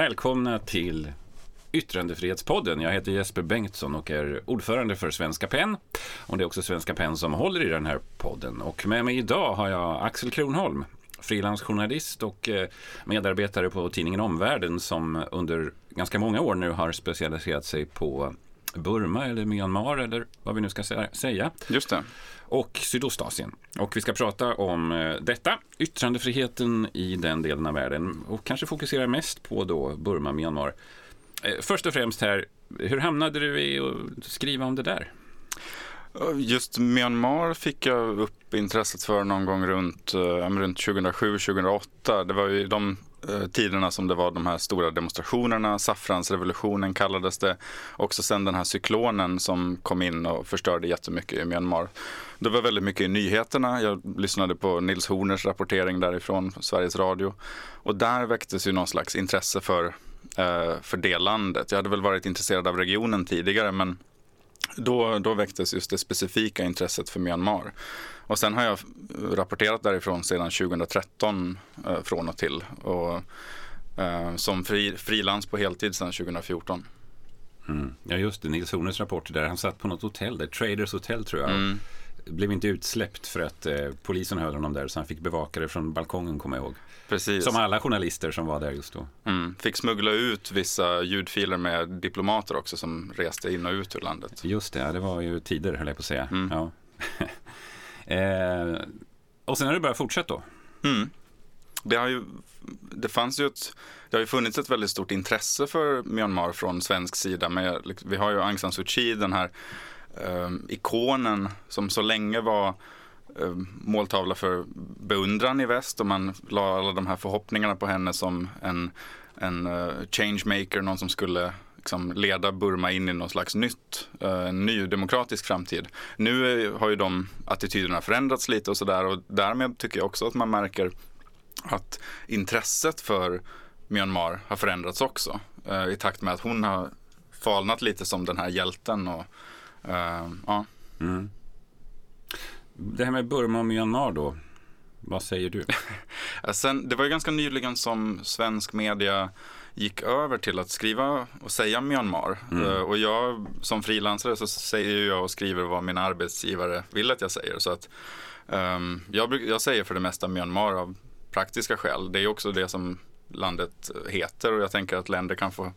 Välkomna till Yttrandefrihetspodden. Jag heter Jesper Bengtsson och är ordförande för Svenska PEN. Och det är också Svenska PEN som håller i den här podden. Och med mig idag har jag Axel Kronholm, frilansjournalist och eh, medarbetare på tidningen Omvärlden som under ganska många år nu har specialiserat sig på Burma eller Myanmar eller vad vi nu ska säga. Just det. Och Sydostasien. Och vi ska prata om eh, detta, yttrandefriheten i den delen av världen och kanske fokusera mest på då Burma, Myanmar. Eh, först och främst här, hur hamnade du i att skriva om det där? Just Myanmar fick jag upp intresset för någon gång runt, eh, runt 2007-2008. Det var ju de eh, Eh, tiderna som det var de här stora demonstrationerna, saffransrevolutionen kallades det. Också sen den här cyklonen som kom in och förstörde jättemycket i Myanmar. Det var väldigt mycket i nyheterna. Jag lyssnade på Nils Horners rapportering därifrån, Sveriges Radio. Och där väcktes ju någon slags intresse för, eh, för det landet. Jag hade väl varit intresserad av regionen tidigare men då, då väcktes just det specifika intresset för Myanmar. Och sen har jag rapporterat därifrån sedan 2013 eh, från och till. Och, eh, som fri, frilans på heltid sedan 2014. Mm. Ja just det, Nils Horners rapport där. Han satt på något hotell där, Traders Hotel tror jag. Mm. Blev inte utsläppt för att eh, polisen höll honom där så han fick bevaka det från balkongen kommer jag ihåg. Precis. Som alla journalister som var där just då. Mm. Fick smuggla ut vissa ljudfiler med diplomater också som reste in och ut ur landet. Just det, det var ju tider höll jag på att säga. Mm. Ja. eh, och sen har det börjat fortsätta. då? Mm. Det, har ju, det fanns ju ett, det har ju funnits ett väldigt stort intresse för Myanmar från svensk sida. Med, liksom, vi har ju Aung San Suu Kyi, den här eh, ikonen som så länge var Eh, måltavla för beundran i väst och man la alla de här förhoppningarna på henne som en, en eh, changemaker, någon som skulle liksom leda Burma in i någon slags nytt, en ny demokratisk framtid. Nu har ju de attityderna förändrats lite och sådär och därmed tycker jag också att man märker att intresset för Myanmar har förändrats också uh, i takt med att hon har falnat lite som den här hjälten och ja. Mm. Det här med Burma och Myanmar då, vad säger du? Sen, det var ju ganska nyligen som svensk media gick över till att skriva och säga Myanmar. Mm. Uh, och jag som frilansare så säger jag och skriver vad min arbetsgivare vill att jag säger. Så att um, jag, jag säger för det mesta Myanmar av praktiska skäl. Det är också det som landet heter och jag tänker att länder kan få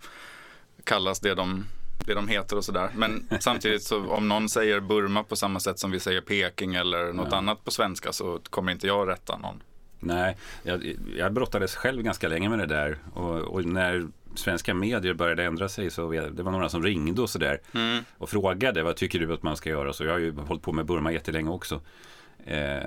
kallas det de det de heter och sådär. Men samtidigt så om någon säger Burma på samma sätt som vi säger Peking eller något ja. annat på svenska så kommer inte jag rätta någon. Nej, jag, jag brottades själv ganska länge med det där och, och, när svenska medier började ändra sig så det var några som ringde och sådär mm. och frågade vad tycker du att man ska göra? Så jag har ju hållit på med Burma jättelänge också. Eh,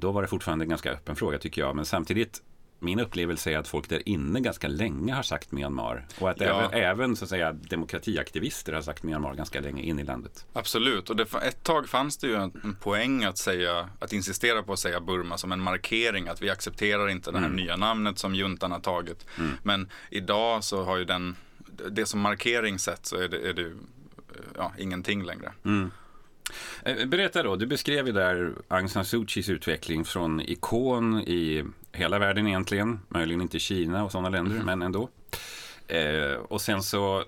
då var det fortfarande en ganska öppen fråga tycker jag, men samtidigt min upplevelse är att folk där inne ganska länge har sagt Myanmar. Och att ja. även, även, så att säga, demokratiaktivister har sagt Myanmar ganska länge in i landet. Absolut, och det, ett tag fanns det ju en, poäng att, säga, att insistera på att säga Burma som en markering att vi accepterar inte det här mm. nya namnet som juntan har tagit. Mm. Men idag så har ju den, det som markering sett så är det, är det ja, ingenting längre. Mm. Eh, berätta då, du beskrev ju där Aung San Suu Kyis utveckling från ikon i hela världen egentligen, möjligen inte Kina och sådana länder, mm. men ändå. Eh, och sen så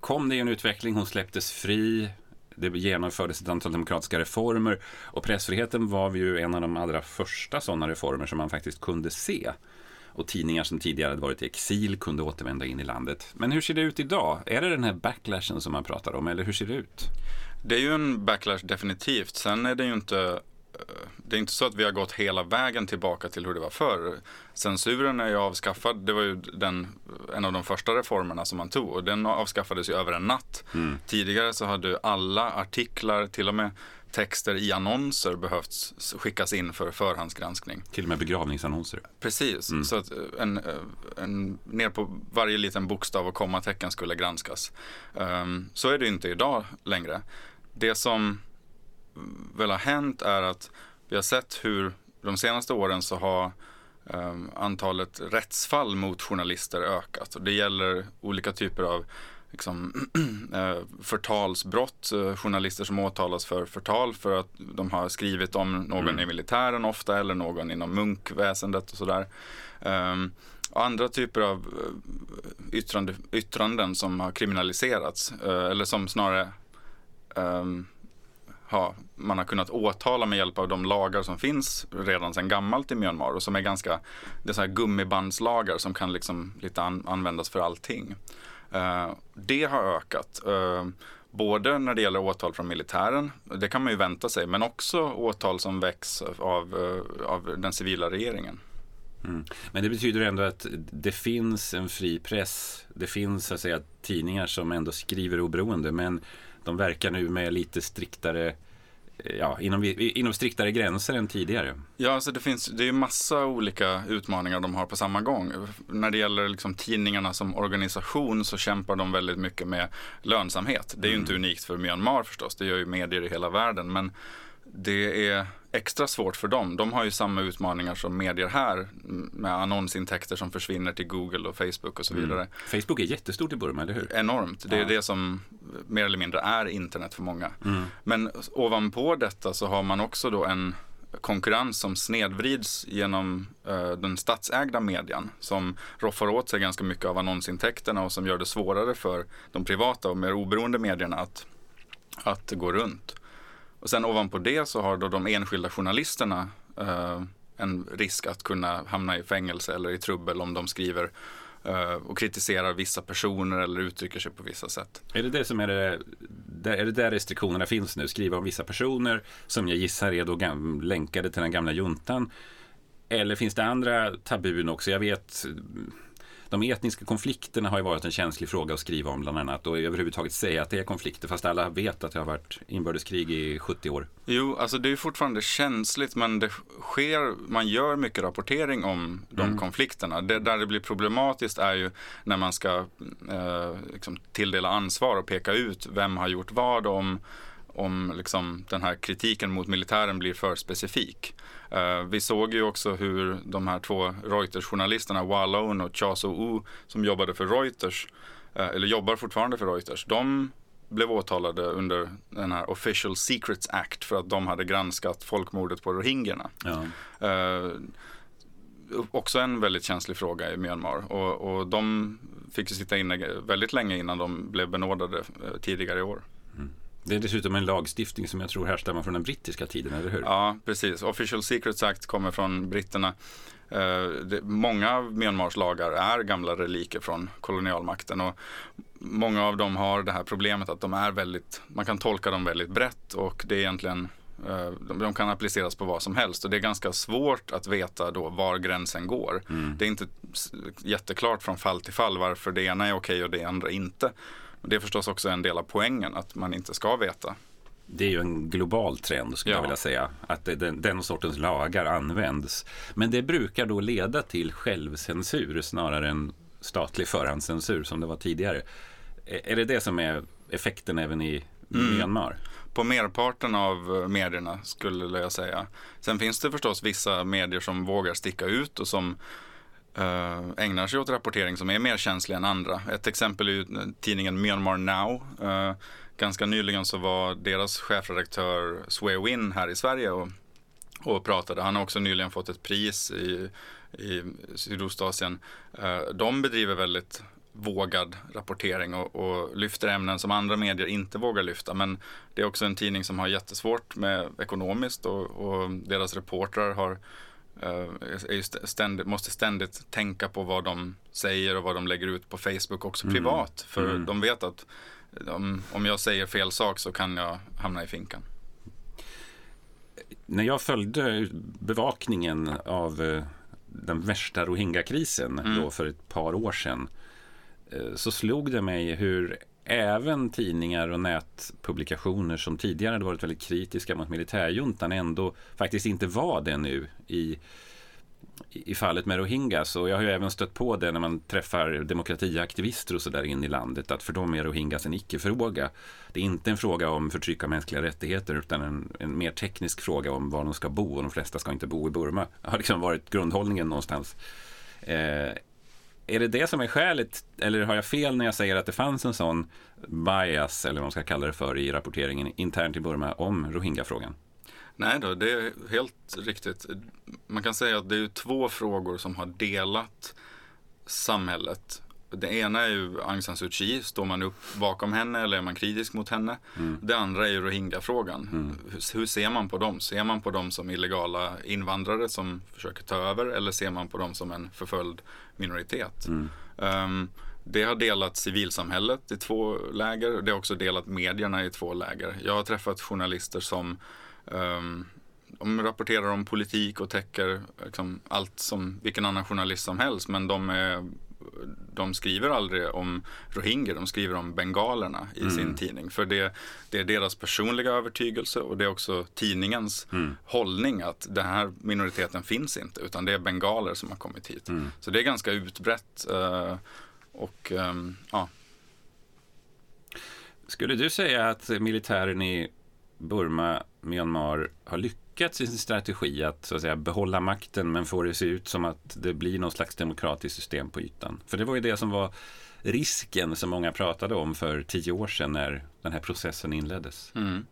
kom det en utveckling, hon släpptes fri, det genomfördes ett antal demokratiska reformer och pressfriheten var ju en av de allra första sådana reformer som man faktiskt kunde se. Och tidningar som tidigare hade varit i exil kunde återvända in i landet. Men hur ser det ut idag? Är det den här backlashen som man pratar om, eller hur ser det ut? Det är ju en backlash definitivt. Sen är det ju inte det är inte så att vi har gått hela vägen tillbaka till hur det var förr. Censuren är ju avskaffad. Det var ju den, en av de första reformerna som man tog och den avskaffades ju över en natt. Mm. Tidigare så hade alla artiklar, till och med texter i annonser behövt skickas in för förhandsgranskning. Till och med begravningsannonser. Precis, mm. så att eh, en, eh, en, ner på varje liten bokstav och kommatecken skulle granskas. Um, så är det inte idag längre. Det som väl har hänt är att vi har sett hur de senaste åren så har um, antalet rättsfall mot journalister ökat. Och det gäller olika typer av liksom, eh, förtalsbrott, eh, journalister som åtalas för förtal för att de har skrivit om någon mm. i militären ofta eller någon inom munkväsendet och sådär. Um, andra typer av eh, yttrande, yttranden som har kriminaliserats eller som snarare um, ha, man har kunnat åtala med hjälp av de lagar som finns redan sedan gammalt i Myanmar och som är ganska, det är så här gummibandslagar som kan liksom lite an, användas för allting. Uh, det har ökat. Uh, både när det gäller åtal från militären, det kan man ju vänta sig, men också åtal som väcks av, uh, av den civila regeringen. Mm. Men det betyder ändå att det finns en fri press. Det finns så att säga tidningar som ändå skriver oberoende men de verkar nu med lite striktare ja, inom, inom striktare gränser än tidigare. Ja, alltså det finns det är massa olika utmaningar de har på samma gång. När det gäller liksom tidningarna som organisation så kämpar de väldigt mycket med lönsamhet. Det är ju inte mm. unikt för Myanmar förstås, det gör ju medier i hela världen. Men det är extra svårt för dem. De har ju samma utmaningar som medier här med annonsintäkter som försvinner till Google och Facebook och så mm. vidare. Mm. Facebook är jättestort i Burma, eller hur? Enormt. Det är ja. det som mer eller mindre är internet för många. Mm. Men ovanpå detta så har man också då en konkurrens som snedvrids genom uh, den statsägda median som roffar åt sig ganska mycket av annonsintäkterna och som gör det svårare för de privata och mer oberoende medierna att, att gå runt. Och sen ovanpå det så har då de enskilda journalisterna eh, en risk att kunna hamna i fängelse eller i trubbel om de skriver eh, och kritiserar vissa personer eller uttrycker sig på vissa sätt. Är det det som är det, är det där restriktionerna finns nu? Skriva om vissa personer som jag gissar är då länkade till den gamla juntan. Eller finns det andra tabun också? Jag vet de etniska konflikterna har ju varit en känslig fråga att skriva om bland annat och överhuvudtaget säga att det är konflikter fast alla vet att det har varit inbördeskrig i 70 år. Jo, alltså det är fortfarande känsligt men det sker, man gör mycket rapportering om de mm. konflikterna. Det, där det blir problematiskt är ju när man ska eh, liksom tilldela ansvar och peka ut vem har gjort vad om om liksom, den här kritiken mot militären blir för specifik. Uh, vi såg ju också hur de här två Reuters-journalisterna, Wallon och Cha So-U, som jobbade för Reuters, uh, eller jobbar fortfarande för Reuters, de blev åtalade under den här Official Secrets Act för att de hade granskat folkmordet på rohingyerna. Ja. Uh, också en väldigt känslig fråga i Myanmar och, och de fick sitta inne väldigt länge innan de blev benådade tidigare i år. Det är dessutom en lagstiftning som jag tror härstammar från den brittiska tiden, eller hur? Ja, precis. Official Secrets Act kommer från britterna. Det, många av Myanmars lagar är gamla reliker från kolonialmakten och många av dem har det här problemet att de är väldigt, man kan tolka dem väldigt brett och det är egentligen de, de, kan appliceras på vad som helst och det är ganska svårt att veta då var gränsen går. Mm. Det är inte jätteklart från fall till fall varför det ena är okej och det andra inte. Det är förstås också en del av poängen att man inte ska veta. Det är ju en global trend skulle ja. jag vilja säga. Att den, den sortens lagar används. Men det brukar då leda till självcensur snarare än statlig förhandscensur som det var tidigare. Är det det som är effekten även i mm. Myanmar? På merparten av eh, medierna skulle jag säga. Sen finns det förstås vissa medier som vågar sticka ut och som Eh, ägnar sig åt rapportering som är mer känslig än andra. Ett exempel är eh, tidningen Myanmar Now. Eh, ganska nyligen så var deras chefredaktör Sue Win här i Sverige och, och pratade. Han har också nyligen fått ett pris i, i Sydostasien. De bedriver väldigt vågad rapportering och, och, lyfter ämnen som andra medier inte vågar lyfta. Men det är också en tidning som har jättesvårt med ekonomiskt och, och deras reportrar har ständigt, måste ständigt tänka på vad de säger och vad de lägger ut på Facebook också mm. privat. För mm. de vet att om, om jag säger fel sak så kan jag hamna i finkan. När jag följde bevakningen av uh, den värsta Rohingya-krisen mm. då för ett par år sedan uh, så slog det mig hur även tidningar och nätpublikationer som tidigare hade varit väldigt kritiska mot militärjuntan ändå faktiskt inte var det nu i, i fallet med Rohingyas. Och jag har ju även stött på det när man träffar demokratiaktivister och så där in i landet att för dem är Rohingyas en icke-fråga. Det är inte en fråga om förtryck av mänskliga rättigheter utan en, en mer teknisk fråga om var de ska bo och de flesta ska inte bo i Burma. Det har liksom varit grundhållningen någonstans. Eh, är det det som är skälet, eller har jag fel när jag säger att det fanns en sån bias, eller vad man ska kalla det för, i rapporteringen internt i Burma om Rohingya-frågan? Nej då, det är helt riktigt. Man kan säga att det är två frågor som har delat samhället. Det ena är ju Aung San Suu Kyi, står man upp bakom henne eller är man kritisk mot henne? Mm. Det andra är ju Rohingya-frågan. Mm. Hur, hur, ser man på dem? Ser man på dem som illegala invandrare som försöker ta över eller ser man på dem som en förföljd minoritet? Mm. Um, det har delat civilsamhället i två läger. Det har också delat medierna i två läger. Jag har träffat journalister som um, de rapporterar om politik och täcker liksom, allt som vilken annan journalist som helst. Men de, är, de skriver aldrig om rohingyer, de skriver om bengalerna i mm. sin tidning. För det, det, är deras personliga övertygelse och det är också tidningens mm. hållning att den här minoriteten finns inte utan det är bengaler som har kommit hit. Mm. Så det är ganska utbrett. Uh, och um, ja. Skulle du säga att militären i Burma, Myanmar har lyckats i sin strategi att, så att säga, behålla makten men få det se ut som att det blir någon slags demokratiskt system på ytan? För det var ju det som var risken som många pratade om för tio år sedan när den här processen inleddes. Mm.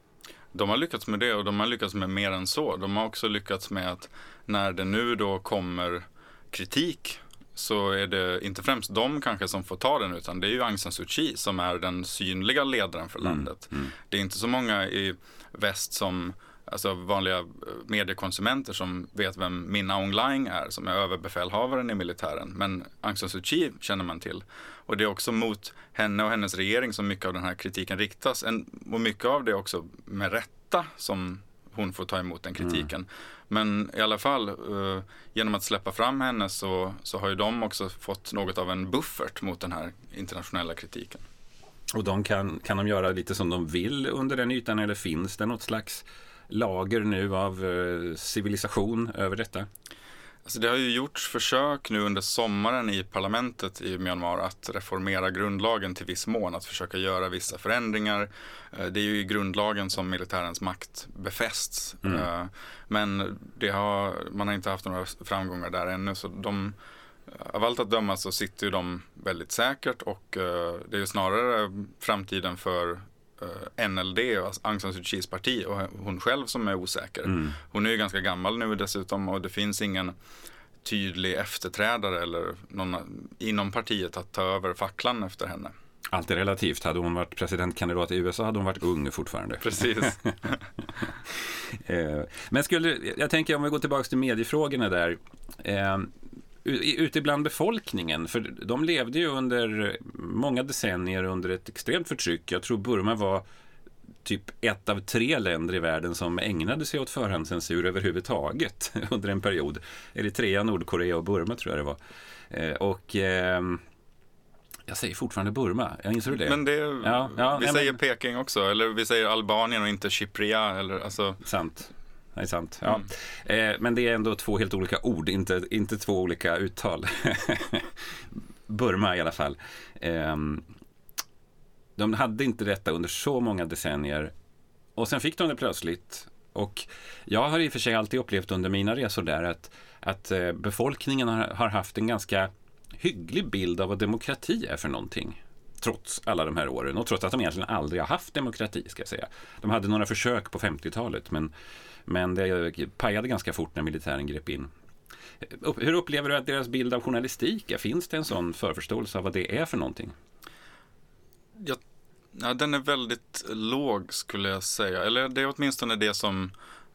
De har lyckats med det och de har lyckats med mer än så. De har också lyckats med att när det nu då kommer kritik så är det inte främst de kanske som får ta den utan det är ju Aung San Suu Kyi som är den synliga ledaren för mm, landet. Mm. Det är inte så många i väst som alltså vanliga eh, mediekonsumenter som vet vem Minna Online är, som är överbefälhavaren i militären. Men Aung San Suu Kyi känner man till. Och det är också mot henne och hennes regering som mycket av den här kritiken riktas. En, och mycket av det också med rätta som hon får ta emot den kritiken. Mm. Men i alla fall, uh, genom att släppa fram henne så, så har ju de också fått något av en buffert mot den här internationella kritiken. Och de kan, kan de göra lite som de vill under den ytan eller finns det något slags lager nu av uh, civilisation över detta? Alltså det har ju gjorts försök nu under sommaren i parlamentet i Myanmar att reformera grundlagen till viss mån, att försöka göra vissa förändringar. Eh, det är ju i grundlagen som militärens makt befästs. Mm. Eh, men det har, man har inte haft några framgångar där ännu. Så de, av allt att döma så sitter ju de väldigt säkert och eh, det är ju snarare framtiden för Eh, NLD, Aung San Suu Kyis parti och hon själv som är osäker. Mm. Hon är ju ganska gammal nu dessutom och det finns ingen tydlig efterträdare eller någon inom partiet att ta över facklan efter henne. Allt är relativt. Hade hon varit presidentkandidat i USA hade hon varit ung fortfarande. Precis. Eh, men skulle, jag tänker om vi går tillbaka till mediefrågorna där. Ute bland befolkningen, för de levde ju under många decennier under ett extremt förtryck. Jag tror Burma var typ ett av tre länder i världen som ägnade sig åt förhandscensur överhuvudtaget under en period. Eritrea, Nordkorea och Burma tror jag det var. Eh, och eh, jag säger fortfarande Burma, jag inser det? Men det, ja, ja, vi nej, säger men... Peking också, eller vi säger Albanien och inte Chypria. Eller, alltså... Sant det är sant. Ja. Mm. Eh, men det är ändå två helt olika ord, inte, inte två olika uttal. Burma i alla fall. Eh, de hade inte detta under så många decennier. Och sen fick de det plötsligt. Och jag har i och för sig alltid upplevt under mina resor där att, att eh, befolkningen har, har haft en ganska hygglig bild av vad demokrati är för någonting trots alla de här åren och trots att de egentligen aldrig har haft demokrati ska jag säga. De hade några försök på 50-talet men men det pajade ganska fort när militären grep in. Hur upplever du att deras bild av journalistik är? Finns det en sån förförståelse av vad det är för någonting? Ja, ja, den är väldigt låg skulle jag säga. Eller det är åtminstone det som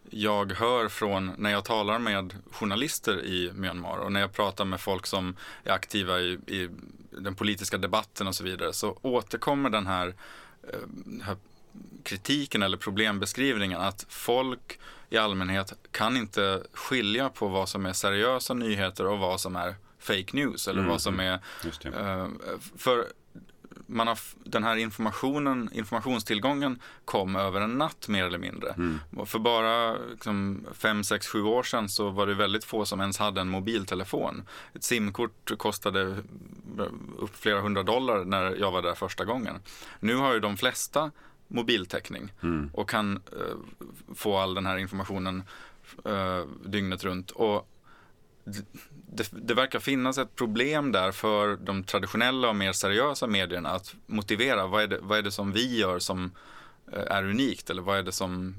jag hör från när jag talar med journalister i Myanmar och när jag pratar med folk som är aktiva i, i den politiska debatten och så vidare så återkommer den här, eh, här kritiken eller problembeskrivningen att folk i allmänhet kan inte skilja på vad som är seriösa nyheter och vad som är fake news eller mm. vad som är... Uh, för man har, den här informationen, informationstillgången kom över en natt mer eller mindre. Mm. För bara liksom, fem, sex, sju år sedan så var det väldigt få som ens hade en mobiltelefon. Ett simkort kostade upp flera hundra dollar när jag var där första gången. Nu har ju de flesta mobiltäckning mm. och kan uh, få all den här informationen uh, dygnet runt. Och det, det, verkar finnas ett problem där för de traditionella och mer seriösa medierna att motivera vad är det, vad är det som vi gör som uh, är unikt eller vad är det som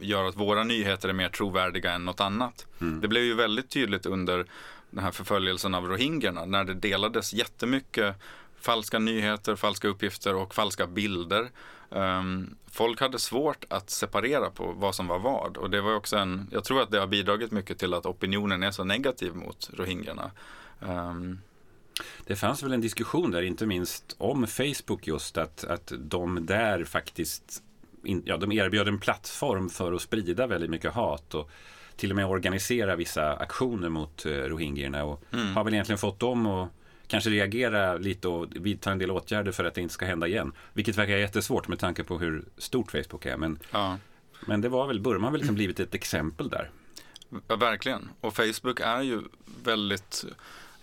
gör att våra nyheter är mer trovärdiga än något annat. Mm. Det blev ju väldigt tydligt under den här förföljelsen av rohingyerna när det delades jättemycket falska nyheter, falska uppgifter och falska bilder. Um, folk hade svårt att separera på vad som var vad och det var också en, jag tror att det har bidragit mycket till att opinionen är så negativ mot rohingyerna. Um, det fanns väl en diskussion där, inte minst om Facebook just, att, att de där faktiskt in, ja, de erbjöd en plattform för att sprida väldigt mycket hat och till och med organisera vissa aktioner mot eh, rohingyerna och mm. har väl egentligen fått dem att kanske reagera lite och vidta en del åtgärder för att det inte ska hända igen. Vilket verkar jättesvårt med tanke på hur stort Facebook är. Men, ja. men det var väl, Burma har väl liksom blivit ett exempel där. Ja, verkligen. Och Facebook är ju väldigt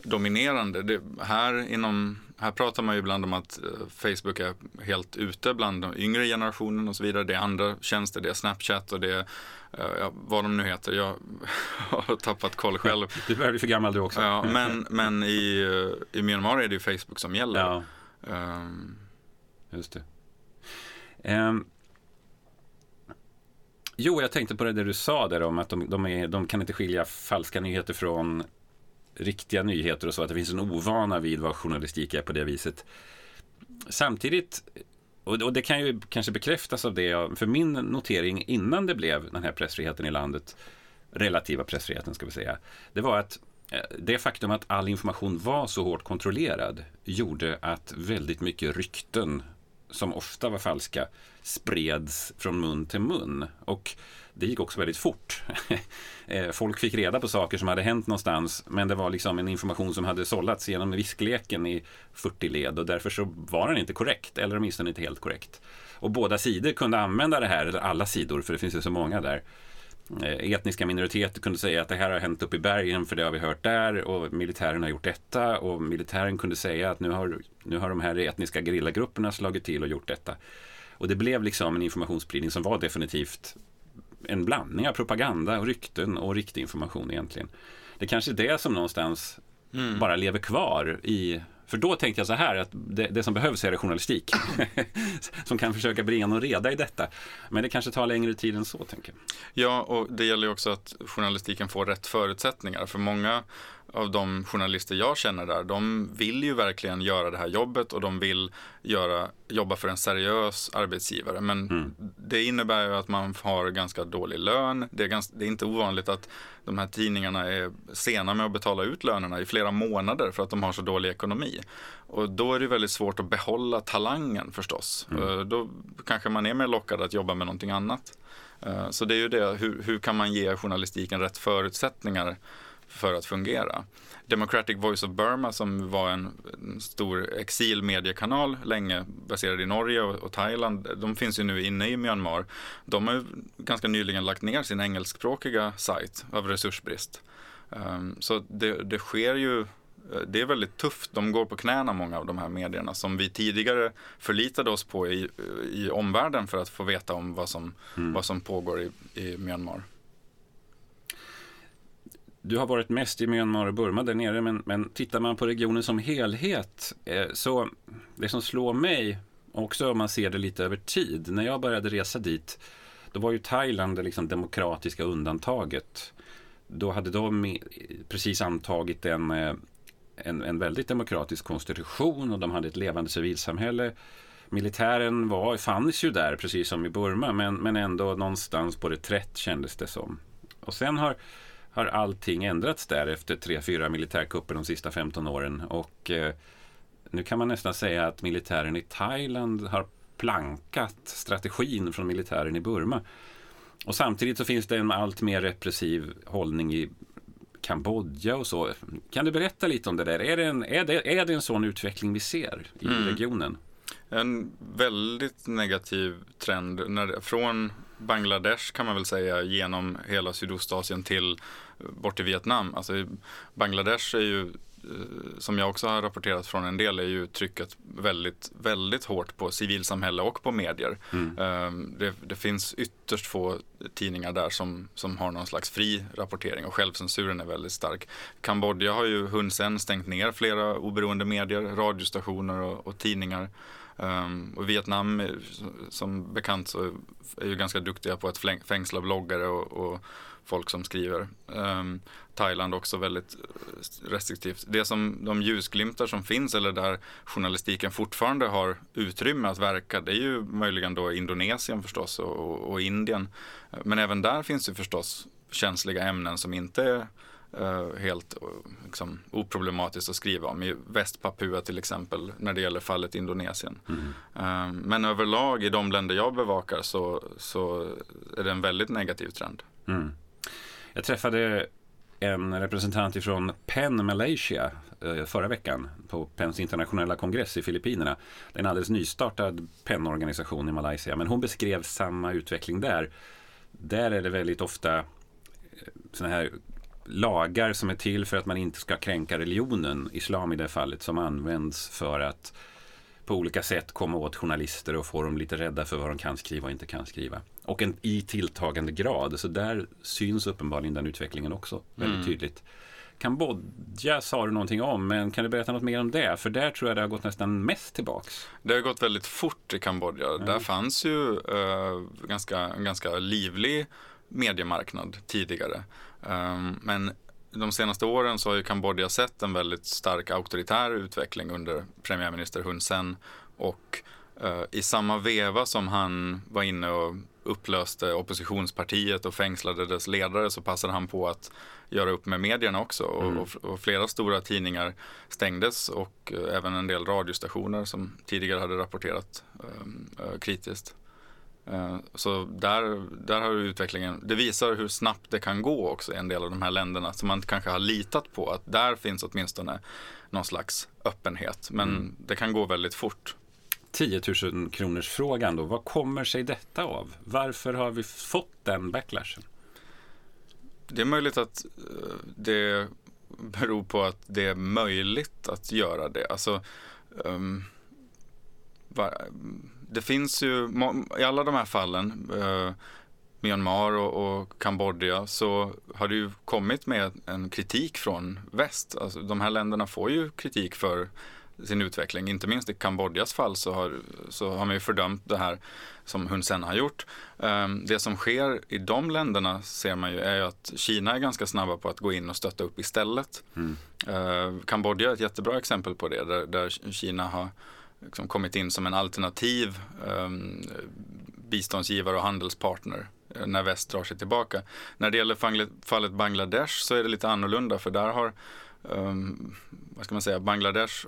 dominerande. Det, här, inom, här pratar man ju ibland om att eh, Facebook är helt ute bland den yngre generationen och så vidare. Det är andra tjänster, det är Snapchat och det är ja, vad de nu heter. Jag har tappat koll själv. Du börjar bli för gammal du också. Ja, men men i, i Myanmar är det ju Facebook som gäller. Ja. Um. Just det. Um. Jo, jag tänkte på det du sa där om att de, de, är, de kan inte skilja falska nyheter från riktiga nyheter och så, att det finns en ovana vid vad journalistik är på det viset. Samtidigt, och, det kan ju kanske bekräftas av det, för min notering innan det blev den här pressfriheten i landet, relativa pressfriheten ska vi säga, det var att eh, det faktum att all information var så hårt kontrollerad gjorde att väldigt mycket rykten som ofta var falska spreds från mun till mun. Och det gick också väldigt fort. Eh, folk fick reda på saker som hade hänt någonstans men det var liksom en information som hade sållats genom viskleken i 40 led och därför så var den inte korrekt eller åtminstone inte helt korrekt. Och båda sidor kunde använda det här, eller alla sidor för det finns ju så många där. Eh, etniska minoriteter kunde säga att det här har hänt uppe i bergen för det har vi hört där och militären har gjort detta och militären kunde säga att nu har, nu har de här etniska gerillagrupperna slagit till och gjort detta. Och det blev liksom en informationsspridning som var definitivt en blandning av propaganda och rykten och riktig information egentligen. Det kanske är det som någonstans mm. bara lever kvar i för då tänkte jag så här att det, det som behövs är journalistik. som kan försöka bringa någon reda i detta. Men det kanske tar längre tid än så, tänker jag. Ja, och det gäller ju också att journalistiken får rätt förutsättningar. För många av de journalister jag känner där, de vill ju verkligen göra det här jobbet och de vill göra, jobba för en seriös arbetsgivare. Men mm. det innebär ju att man har ganska dålig lön. Det är, ganska, det är inte ovanligt att de här tidningarna är sena med att betala ut lönerna i flera månader för att de har så dålig ekonomi. Och då är det väldigt svårt att behålla talangen förstås. Mm. Eh, då kanske man är mer lockad att jobba med någonting annat. Eh, så det är ju det, hur, hur kan man ge journalistiken rätt förutsättningar för att fungera. Democratic Voice of Burma som var en, stor exilmediekanal länge baserad i Norge och, Thailand. De finns ju nu inne i Myanmar. De har ju ganska nyligen lagt ner sin engelskspråkiga sajt av resursbrist. Um, så det, det sker ju det är väldigt tufft. De går på knäna många av de här medierna som vi tidigare förlitade oss på i, i omvärlden för att få veta om vad som, mm. vad som pågår i, i Myanmar. Du har varit mest i Myanmar och Burma där nere, men, men tittar man på regionen som helhet eh, så det som slår mig, också om man ser det lite över tid, när jag började resa dit, då var ju Thailand det liksom demokratiska undantaget. Då hade de precis antagit en, eh, en, en väldigt demokratisk konstitution och de hade ett levande civilsamhälle. Militären var, fanns ju där, precis som i Burma, men, men ändå någonstans på reträtt kändes det som. Och sen har har allting ändrats där efter tre, fyra militärkupper de sista 15 åren. Och eh, nu kan man nästan säga att militären i Thailand har plankat strategin från militären i Burma. Och samtidigt så finns det en allt mer repressiv hållning i Kambodja och så. Kan du berätta lite om det där? Är det en, är det, är det en sån utveckling vi ser i mm. regionen? En väldigt negativ trend när, från Bangladesh kan man väl säga genom hela Sydostasien till bort till Vietnam. Alltså, Bangladesh är ju eh, som jag också har rapporterat från en del är ju trycket väldigt, väldigt hårt på civilsamhälle och på medier. Mm. Ehm, det, det, finns ytterst få tidningar där som, som har någon slags fri rapportering och självcensuren är väldigt stark. Kambodja har ju Hun Sen stängt ner flera oberoende medier, radiostationer och, och tidningar. Um, och Vietnam, eh, som bekant, så är ju ganska duktiga på att fängsla bloggare och, och folk som skriver. Um, Thailand också väldigt eh, restriktivt. Det som de ljusglimtar som finns eller där journalistiken fortfarande har utrymme att verka det är ju möjligen då Indonesien förstås och, och Indien. Men även där finns ju förstås känsliga ämnen som inte är uh, helt uh, liksom, oproblematiskt att skriva om. I Västpapua till exempel när det gäller fallet Indonesien. Mm. Uh, men överlag i de länder jag bevakar så, så är det en väldigt negativ trend. Mm. Jag träffade en representant ifrån PEN Malaysia förra veckan på PENs internationella kongress i Filippinerna. Det är en alldeles nystartad PEN-organisation i Malaysia, men hon beskrev samma utveckling där. Där är det väldigt ofta sådana här lagar som är till för att man inte ska kränka religionen, islam i det fallet, som används för att på olika sätt komma åt journalister och få dem lite rädda för vad de kan skriva och inte kan skriva. Och en, i tilltagande grad, så där syns uppenbarligen den utvecklingen också väldigt mm. tydligt. Kambodja sa du någonting om, men kan du berätta något mer om det? För där tror jag det har gått nästan mest tillbaks. Det har gått väldigt fort i Kambodja. Mm. Där fanns ju uh, ganska, en ganska livlig mediemarknad tidigare. Um, men de senaste åren så har ju Kambodja sett en väldigt stark auktoritär utveckling under premiärminister Hun Sen och uh, i samma veva som han var inne och upplöste oppositionspartiet och fängslade dess ledare så passade han på att göra upp med medierna också mm. och, och flera stora tidningar stängdes och uh, även en del radiostationer som tidigare hade rapporterat uh, kritiskt. Eh, så där, där har utvecklingen, det visar hur snabbt det kan gå också i en del av de här länderna som man kanske har litat på att där finns åtminstone någon slags öppenhet. Men mm. det kan gå väldigt fort. 10 000 kronors frågan då, vad kommer sig detta av? Varför har vi fått den backlashen? Det är möjligt att eh, det beror på att det är möjligt att göra det. Alltså, um, det finns ju, i alla de här fallen, eh, Myanmar och, och Kambodja, så har det ju kommit med en kritik från väst. Alltså, de här länderna får ju kritik för sin utveckling. Inte minst i Kambodjas fall så har, så har man ju fördömt det här som Hun Sen har gjort. Um, det som sker i de länderna ser man ju är ju att Kina är ganska snabba på att gå in och stötta upp istället. Mm. Uh, Kambodja är ett jättebra exempel på det där, där Kina har liksom kommit in som en alternativ um, biståndsgivare och handelspartner eh, när väst drar sig tillbaka. När det gäller fallet Bangladesh så är det lite annorlunda för där har, um, vad ska man säga, Bangladesh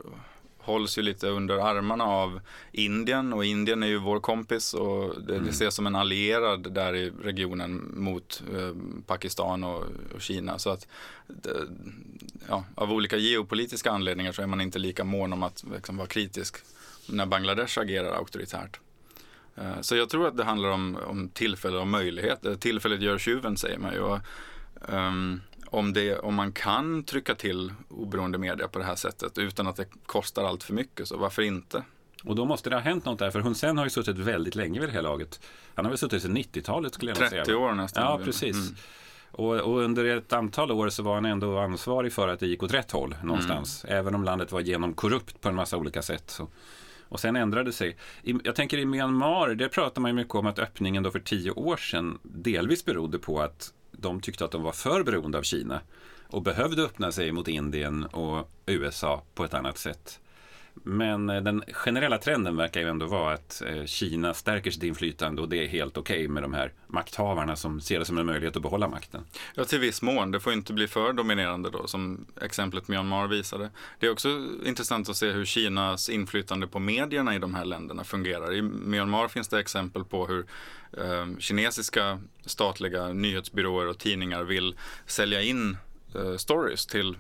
hålls ju lite under armarna av Indien och Indien är ju vår kompis och det, mm. ses som en allierad där i regionen mot eh, Pakistan och, och, Kina. Så att det, ja, av olika geopolitiska anledningar så är man inte lika mån om att liksom, vara kritisk när Bangladesh agerar auktoritärt. Eh, så jag tror att det handlar om, om tillfälle och möjlighet. Eh, tillfället gör tjuven säger man ju. Och, um, om, det, om man kan trycka till oberoende media på det här sättet utan att det kostar allt för mycket, så varför inte? Och då måste det ha hänt något där, för Hun Sen har ju suttit väldigt länge vid det här laget. Han har väl suttit sedan 90-talet skulle jag 30 säga. 30 år nästan. Ja, precis. Mm. Och, och, under ett antal år så var han ändå ansvarig för att det gick åt rätt håll någonstans. Mm. Även om landet var genomkorrupt på en massa olika sätt. Så. Och sen ändrade det sig. jag tänker i Myanmar, där pratar man ju mycket om att öppningen då för tio år sedan delvis berodde på att de tyckte att de var för beroende av Kina och behövde öppna sig mot Indien och USA på ett annat sätt. Men eh, den generella trenden verkar ju ändå vara att eh, Kina stärker sitt inflytande och det är helt okej okay med de här makthavarna som ser det som en möjlighet att behålla makten. Ja, till viss mån. Det får inte bli för dominerande då, som exemplet Myanmar visade. Det är också intressant att se hur Kinas inflytande på medierna i de här länderna fungerar. I Myanmar finns det exempel på hur eh, kinesiska statliga nyhetsbyråer och tidningar vill sälja in stories till eh,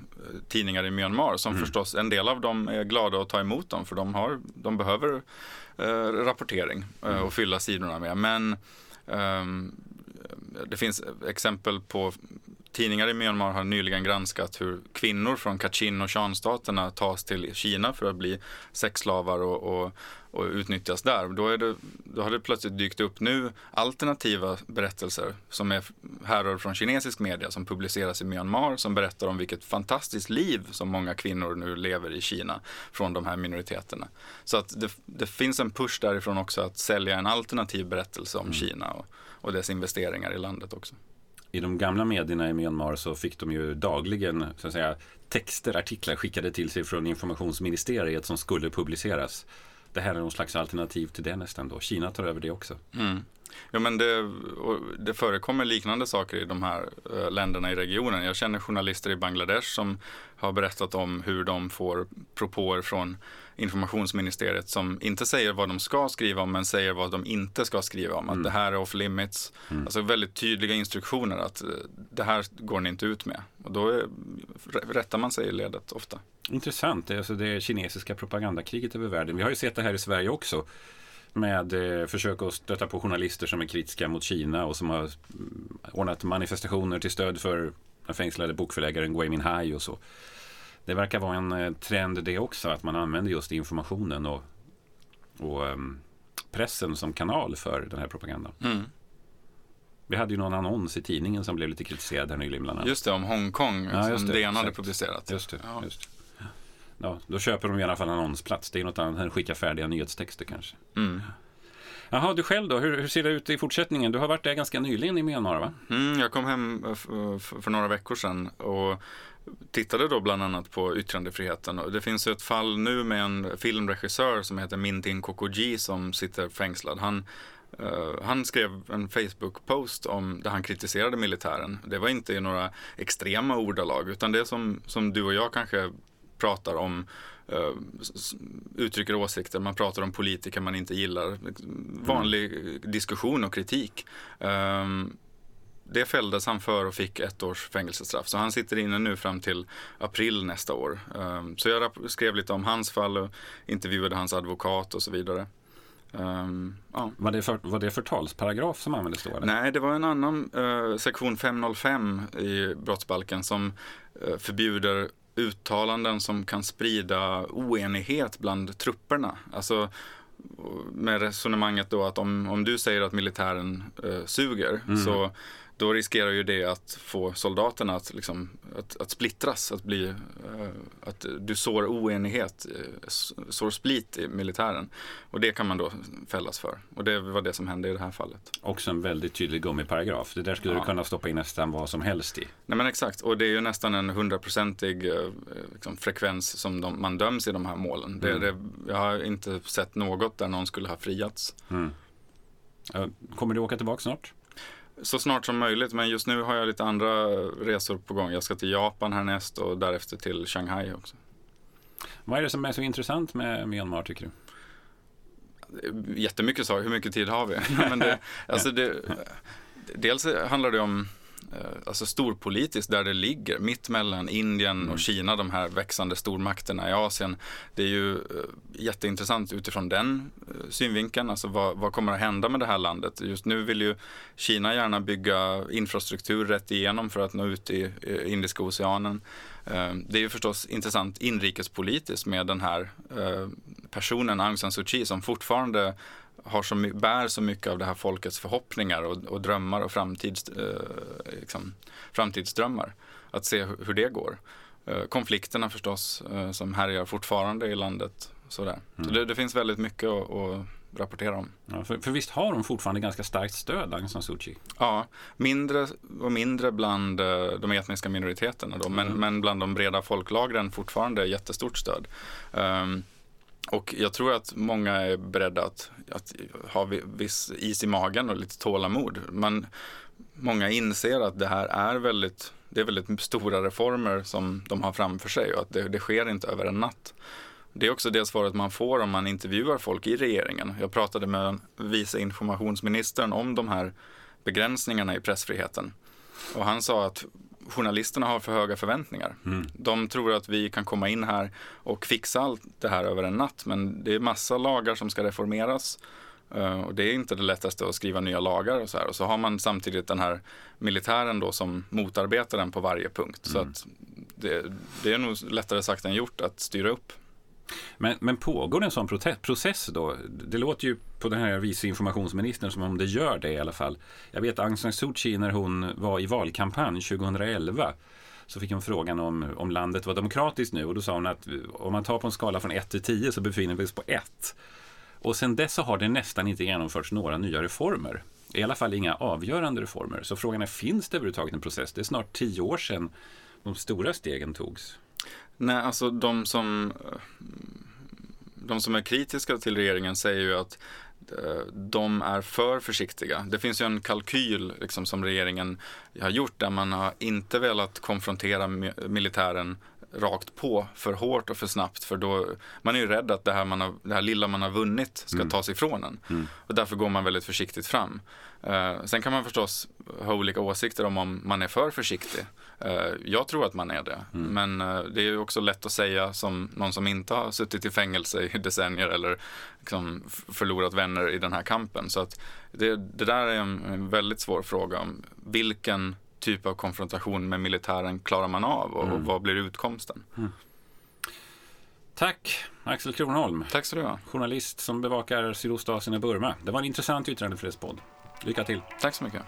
tidningar i Myanmar som mm. förstås en del av dem är glada att ta emot dem för de, har, de behöver eh, rapportering eh, mm. och fylla sidorna med. Men eh, det finns exempel på tidningar i Myanmar har nyligen granskat hur kvinnor från Kachin och Shan-staterna tas till Kina för att bli sexslavar och, och, och utnyttjas där. Då, det, då har det plötsligt dykt upp nu alternativa berättelser som är härrör från kinesisk media som publiceras i Myanmar som berättar om vilket fantastiskt liv som många kvinnor nu lever i Kina från de här minoriteterna. Så att det, det finns en push därifrån också att sälja en alternativ berättelse om mm. Kina och, och dess investeringar i landet också i de gamla medierna i Myanmar så fick de ju dagligen så att säga, texter, artiklar skickade till sig från informationsministeriet som skulle publiceras. Det här är någon slags alternativ till det nästan då. Kina tar över det också. Mm. Ja, men det, det förekommer liknande saker i de här äh, länderna i regionen. Jag känner journalister i Bangladesh som har berättat om hur de får propåer från informationsministeriet som inte säger vad de ska skriva om men säger vad de inte ska skriva om. Mm. Att det här är off limits. Mm. Alltså väldigt tydliga instruktioner att eh, det här går ni inte ut med. Och då är, rättar man sig i ledet ofta. Intressant, alltså det kinesiska propagandakriget över världen. Vi har ju sett det här i Sverige också med eh, försök att stöta på journalister som är kritiska mot Kina och som har mm, ordnat manifestationer till stöd för den fängslade bokförläggaren Gui Minhai och så. Det verkar vara en eh, trend det också, att man använder just informationen och, och um, pressen som kanal för den här propagandan. Mm. Vi hade ju någon annons i tidningen som blev lite kritiserad här nyligen. Bland annat. Just det, om Hongkong ja, som DN hade publicerat. Just det, ja. just Ja, då köper de i alla fall annonsplats. Det är något annat än att skicka färdiga nyhetstexter kanske. Mm. Jaha, du själv då? Hur, hur, ser det ut i fortsättningen? Du har varit där ganska nyligen i Myanmar va? Mm, jag kom hem eh, för några veckor sedan och tittade då bland annat på yttrandefriheten. Och det finns ett fall nu med en filmregissör som heter Mintin Kokoji som sitter fängslad. Han, uh, han skrev en Facebook-post om där han kritiserade militären. Det var inte i några extrema ordalag utan det som, som du och jag kanske pratar om uh, uttrycker åsikter, man pratar om politiker man inte gillar. Vanlig mm. diskussion och kritik. Um, det fälldes han för och fick ett års fängelsestraff. Så han sitter inne nu fram till april nästa år. Um, så jag skrev lite om hans fall och intervjuade hans advokat och så vidare. Um, ja. var, det för, var det förtalsparagraf som användes då? Eller? Nej, det var en annan uh, sektion 505 i brottsbalken som uh, förbjuder uttalanden som kan sprida oenighet bland trupperna. Alltså med resonemanget då att om, om du säger att militären uh, suger mm. så då riskerar ju det att få soldaterna att, liksom, att, att splittras, att, bli, uh, att du sår oenighet, uh, sår split i militären. Och det kan man då fällas för. Och det var det som hände i det här fallet. Också en väldigt tydlig gummiparagraf. Det där skulle ja. du kunna stoppa in nästan vad som helst i. Nej men exakt, och det är ju nästan en hundraprocentig uh, liksom, frekvens som de, man döms i de här målen. Mm. Det, det, jag har inte sett något där någon skulle ha friats. Mm. Kommer du åka tillbaka snart? Så snart som möjligt, men just nu har jag lite andra resor på gång. Jag ska till Japan härnäst och därefter till Shanghai också. Vad är det som är så intressant med Myanmar tycker du? Jättemycket saker, hur mycket tid har vi? men det, alltså det, dels handlar det om alltså storpolitiskt där det ligger, mitt mellan Indien mm. och Kina, de här växande stormakterna i Asien. Det är ju eh, jätteintressant utifrån den eh, synvinkeln, alltså vad, vad, kommer att hända med det här landet? Just nu vill ju Kina gärna bygga infrastruktur rätt igenom för att nå ut i Indiska oceanen. Det är ju förstås intressant inrikespolitiskt med den här personen Aung San Suu Kyi som fortfarande har så, bär så mycket av det här folkets förhoppningar och, och drömmar och framtids, eh, liksom, framtidsdrömmar. Att se hur, hur det går. Eh, konflikterna förstås eh, som härjar fortfarande i landet. Sådär. Mm. Så det, det, finns väldigt mycket att, att rapportera om. Ja, för, för, visst har de fortfarande ganska starkt stöd, Aung San Suu Kyi? Ja, mindre och mindre bland eh, de etniska minoriteterna då, mm. men, men bland de breda folklagren fortfarande jättestort stöd. Um, och jag tror att många är beredda att, att ha viss is i magen och lite tålamod. Men många inser att det här är väldigt, det är väldigt stora reformer som de har framför sig och att det, det sker inte över en natt. Det är också det svaret man får om man intervjuar folk i regeringen. Jag pratade med vice informationsministern om de här begränsningarna i pressfriheten. Och han sa att journalisterna har för höga förväntningar. Mm. De tror att vi kan komma in här och fixa allt det här över en natt. Men det är massa lagar som ska reformeras. Uh, och det är inte det lättaste att skriva nya lagar och så här. Och så har man samtidigt den här militären då som motarbetar den på varje punkt. Mm. Så att det, det, är nog lättare sagt än gjort att styra upp. Men, men pågår det en sån process då? Det låter ju på den här vice informationsministern som om det gör det i alla fall. Jag vet Aung San Suu Kyi när hon var i valkampanj 2011 så fick hon frågan om, om landet var demokratiskt nu och då sa hon att om man tar på en skala från 1 till 10 så befinner vi oss på 1. Och sen dess så har det nästan inte genomförts några nya reformer. I alla fall inga avgörande reformer. Så frågan är, finns det överhuvudtaget en process? Det är snart tio år sedan de stora stegen togs. Nej, alltså de som, eh, de som är kritiska till regeringen säger ju att eh, de är för försiktiga. Det finns ju en kalkyl liksom, som regeringen har gjort där man har inte velat konfrontera militären rakt på för hårt och för snabbt för då man är ju rädd att det här, man har, det här lilla man har vunnit ska mm. tas ifrån en. Mm. Och därför går man väldigt försiktigt fram. Uh, sen kan man förstås ha olika åsikter om om man är för försiktig. Uh, jag tror att man är det. Mm. Men uh, det är ju också lätt att säga som någon som inte har suttit i fängelse i decennier eller liksom förlorat vänner i den här kampen. Så att det, det där är en, en väldigt svår fråga om vilken typ av konfrontation med militären klarar man av och, mm. vad blir utkomsten? Mm. Tack Axel Kronholm. Tack så du ha. Journalist som bevakar Sydostasien och Burma. Det var en intressant yttrandefrihetspodd. Lycka till. Tack så mycket.